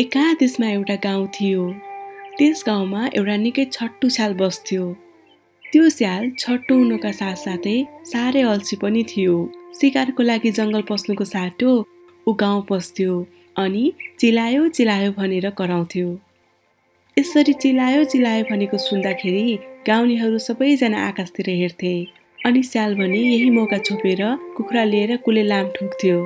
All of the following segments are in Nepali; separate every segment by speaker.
Speaker 1: एकादेशमा एउटा गाउँ थियो। त्यस गाउँमा एउटा निकै छट्टु स्याल बस्थ्यो। त्यो स्याल छट्टु हुनुका साथसाथै साह्रै अल्छी पनि थियो। सिकारको लागि जङ्गल पस्नुको साटो ऊ गाउँ पस्थ्यो अनि चिलायो चिलायो भनेर कराउँथ्यो। यसरी चिलायो चिलायो भनेको सुन्दाखेरि गाउँलेहरू सबैजना आकाशतिर हेर्थे अनि स्याल भने यही मौका छोपेर कुखुरा लिएर कुले लाम ठुक्थ्यो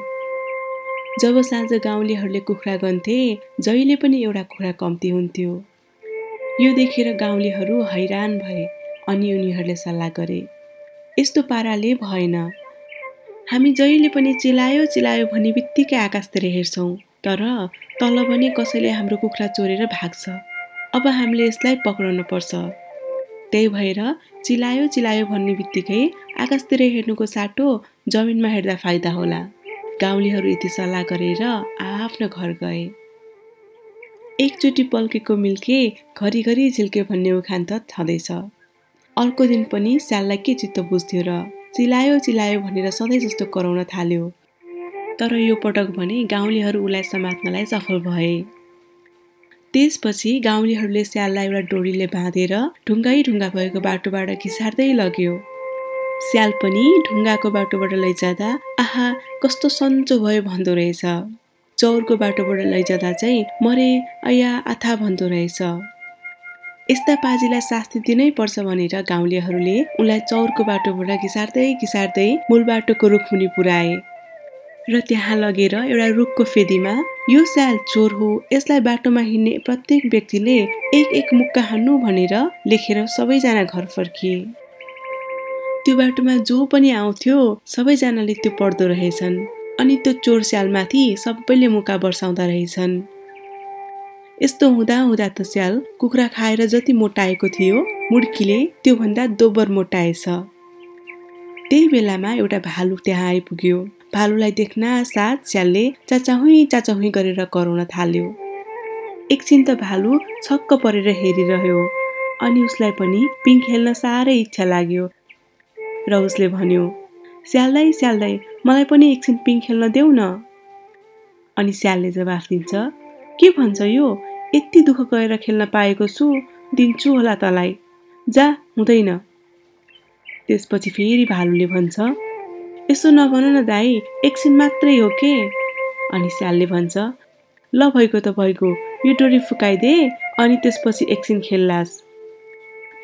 Speaker 1: जब साँझ गाउँलेहरूले कुखुरा गन्थे जहिले पनि एउटा कुखुरा कम्ती हुन्थ्यो। यो देखेर गाउँलेहरू हैरान भए अनि उनीहरूले सल्लाह गरे यस्तो पाराले भएन। हामी जहिले पनि चिलायो चिलायो भन्ने बित्तिकै आकाशतिर हेर्छौँ तर तल भने कसैले हाम्रो कुखुरा चोरेर भाग्छ। अब हामीले यसलाई पक्राउनु पर्छ। त्यही भएर चिलायो चिलायो भन्ने बित्तिकै आकाशतिर हेर्नुको साटो जमिनमा हेर्दा फाइदा होला। गाउँलेहरू यति सल्लाह गरेर आफ्नो घर गए। एकचोटि पल्केको मिल्के घरिघरि झिल्के भन्ने उखान त छँदैछ। अर्को दिन पनि स्याललाई के चित्त बुझ्थ्यो र चिलायो चिलायो भनेर सधैँ जस्तो कराउन थाल्यो। तर यो पटक भने गाउँलेहरू उसलाई समात्नलाई सफल भए। त्यसपछि गाउँलेहरूले स्याललाई एउटा डोरीले बाँधेर ढुङ्गै ढुङ्गा भएको बाटोबाट घिसार्दै लग्यो। स्याल पनि ढुङ्गाको बाटोबाट लैजाँदा आहा कस्तो सन्चो भयो भन्दो रहेछ। चौरको बाटोबाट लैजाँदा चाहिँ मरे अया आथा भन्दो रहेछ। यस्ता पाजीलाई शास्ति दिनै पर्छ भनेर गाउँलेहरूले उनलाई चौरको बाटोबाट घिसार्दै घिसार्दै मूल बाटोको रुखमुनि पुऱ्याए। र त्यहाँ लगेर एउटा रुखको फेदीमा यो स्याल चोर हो यसलाई बाटोमा हिँड्ने प्रत्येक व्यक्तिले एक एक मुक्का हान्नु भनेर लेखेर सबैजना घर फर्किए। त्यो बाटोमा जो पनि आउँथ्यो सबैजनाले त्यो पढ्दो रहेछन्। अनि त्यो चोर स्यालमाथि सबैले मुका बर्साउँदा रहेछन्। यस्तो हुँदा हुँदा त स्याल कुखुरा खाएर जति मोटाएको थियो मुड्कीले त्योभन्दा दोब्बर मोटाएछ। त्यही बेलामा एउटा भालु त्यहाँ आइपुग्यो। भालुलाई देख्न साथ स्यालले चाचाहुँ चाचाहुँ गरेर कराउन थाल्यो। एकछिन त भालु छक्क परेर हेरिरह्यो। अनि उसलाई पनि पिङ खेल्न साह्रै इच्छा लाग्यो। र उसले भन्यो स्याल्दै स्याल्दै मलाई पनि एकछिन पिङ खेल्न देऊ न। अनि स्यालले जवाफ दिन्छ के भन्छ यो? यति दुःख गरेर खेल्न पाएको छु दिन्छु होला तँलाई। जा हुँदैन। त्यसपछि फेरि भालुले भन्छ यसो नभन न दाई एकछिन मात्रै हो के? अनि स्यालले भन्छ ल भइगयो त भइगयो यो डोरी फुकाइदे अनि त्यसपछि एकछिन खेल्लास्।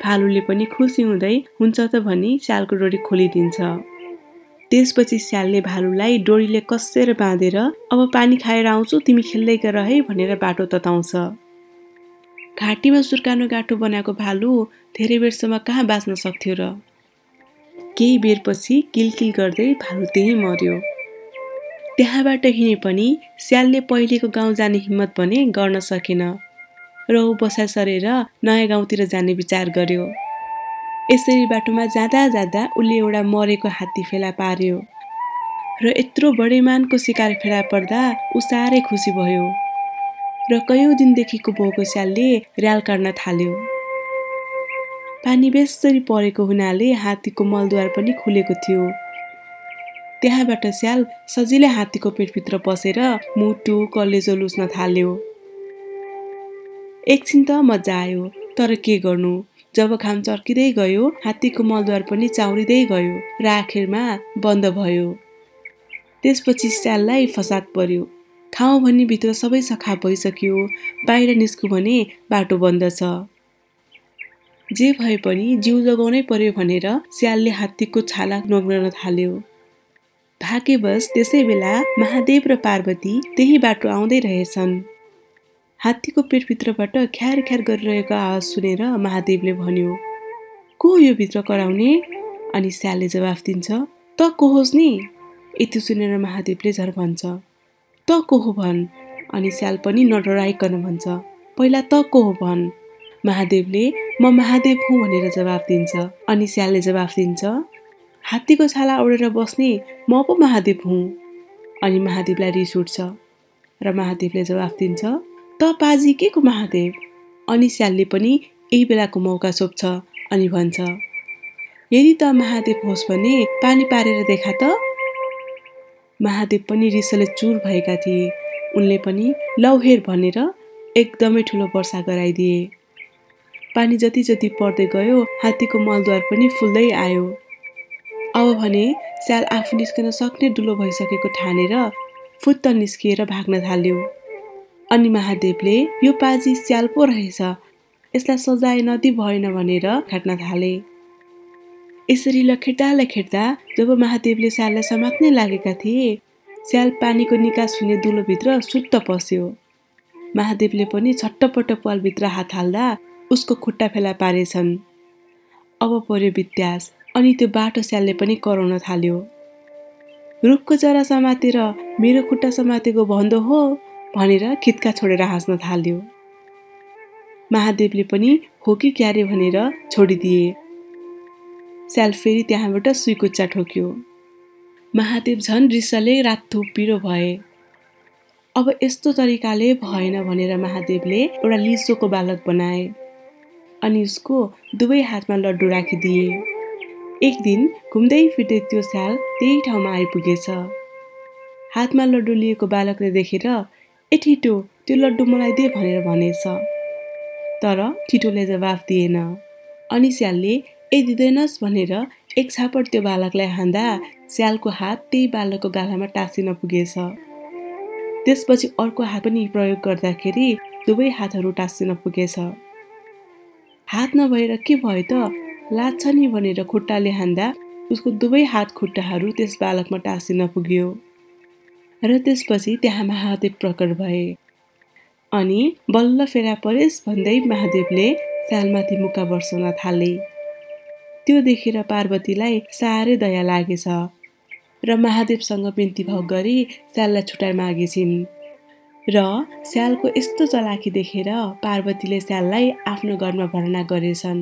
Speaker 1: भालुले पनि खुसी हुँदै हुन्छ त भनी स्यालको डोरी खोलिदिन्छ। त्यसपछि स्यालले भालुलाई डोरीले कसेर बाँधेर अब पानी खाएर आउँछु तिमी खेल्दै गर है भनेर बाटो तताउँछ। घाँटीमा सुर्कानो गाँठो बनाएको भालु धेरै बेरसम्म कहाँ बाँच्न सक्थ्यो र? केही बेरपछि किलकिल गर्दै भालु त्यहीँ मर्यो। त्यहाँबाट हिँडे पनि स्यालले पहिलेको गाउँ जाने हिम्मत भने गर्न सकेन। र ऊ बसाइ सरेर नयाँ गाउँतिर जाने विचार गर्यो। यसरी बाटोमा जाँदा जाँदा उसले एउटा मरेको हात्ती फेला पार्यो र यत्रो बडेमानको शिकार फेला पर्दा ऊ साह्रै खुसी भयो र कयौँ दिनदेखिको भएको स्यालले र्याल काट्न थाल्यो। पानी बेसरी परेको हुनाले हात्तीको मलद्वार पनि खुलेको थियो। त्यहाँबाट स्याल सजिलै हात्तीको पेटभित्र पसेर मुटु कलेजो लुच्न थाल्यो। एकछिन त मजा आयो। तर के गर्नु? जब घाम चर्किँदै गयो हात्तीको मलद्वार पनि चाउरिँदै गयो र आखिरमा बन्द भयो। त्यसपछि स्याललाई फसाद पर्यो। खाउँ भन्ने भित्र सबै सखा भइसक्यो। बाहिर निस्कु भने बाटो बन्द छ। जे भए पनि जिउ जोगाउनै पर्यो भनेर स्यालले हात्तीको छाला नग्न थाल्यो। भाग्यवश त्यसै बेला महादेव र पार्वती त्यही बाटो आउँदै रहेछन्। हात्तीको पेटभित्रबाट ख्यार ख्यार गरिरहेको आवाज सुनेर महादेवले भन्यो को यो भित्र कराउने? अनि स्यालले जवाफ दिन्छ त को होस् नि? यति सुनेर महादेवले झर भन्छ त को हो भन्? अनि स्याल पनि नडराइकन भन्छ पहिला त को हो भन्? महादेवले म महादेव हुँ भनेर जवाफ दिन्छ अनि स्यालले जवाफ दिन्छ हात्तीको छाला ओढेर बस्ने म पो महादेव हुँ। अनि महादेवलाई रिस उठ्छ र महादेवले जवाफ दिन्छ त पाजी के को महादेव। अनि स्यालले पनि यही बेलाको मौका सोध्छ अनि भन्छ यदि त महादेव होस् भने पानी पारेर देखा त? महादेव पनि रिसले चुर भएका थिए। उनले पनि लौ हेर भनेर एकदमै ठुलो वर्षा गराइदिए। पानी जति जति पर्दै गयो हात्तीको मलद्वार पनि फुल्दै आयो। अब भने स्याल आफू निस्कन सक्ने डुलो भइसकेको ठानेर फुत्त निस्किएर भाग्न थाल्यो। अनि महादेवले यो पाजी स्याल पो रहेछ। यसलाई सजाय नदी भएन भनेर खाट्न थाले। यसरी लखेट्दा लखेट्दा जब महादेवले स्याललाई समात्नै लागेका थिए स्याल पानीको निकास हुने दुलोभित्र सुत्त पस्यो। महादेवले पनि छट्टपट्ट पालभित्र हात हाल्दा उसको खुट्टा फेला पारेछन्। अब पर्यो वित्यास अनि त्यो बाटो स्यालले पनि कराउन थाल्यो। रुखको जरा समातेर मेरो खुट्टा समातेको भन्दो हो भनेर खित्का छोडेर हाँस्न थाल्यो। महादेवले पनि हो कि क्यारे भनेर छोडिदिए। स्याल फेरि त्यहाँबाट सुइकुच्चा ठोक्यो। महादेव झन् रिसले रातो पिरो भए। अब यस्तो तरिकाले भएन भनेर महादेवले एउटा लिसोको बालक बनाए अनि उसको दुवै हातमा लड्डु राखिदिए। एक दिन घुम्दै फिर्दै त्यो स्याल त्यही ठाउँमा आइपुगेछ। हातमा लड्डु लिएको बालकले देखेर ए ठिटो त्यो लड्डु मलाई दे भनेर भनेछ। तर ठिटोले जवाफ दिएन। अनि स्यालले ए दिँदैनस् भनेर एक छापट त्यो बालकलाई हान्दा स्यालको हात त्यही बालकको गालामा टाँसिन पुगेछ। त्यसपछि अर्को हात पनि प्रयोग गर्दाखेरि दुवै हातहरू टाँसिन पुगेछ। हात नभएर के भयो त? लाग्छ नि भनेर खुट्टाले हान्दा उसको दुवै हात खुट्टाहरू त्यस बालकमा टाँसिन पुग्यो। र त्यसपछि त्यहाँ महादेव प्रकट भए। अनि बल्ल फेरा परेस् भन्दै महादेवले स्यालमाथि मुका वर्षाउन थाले। त्यो देखेर पार्वतीलाई साह्रै दया लागेछ र महादेवसँग बिन्ती भाव गरी स्याललाई छुट्याइ मागेछिन्। र स्यालको यस्तो चलाकी देखेर पार्वतीले स्याललाई आफ्नो घरमा भर्ना गरेछन्।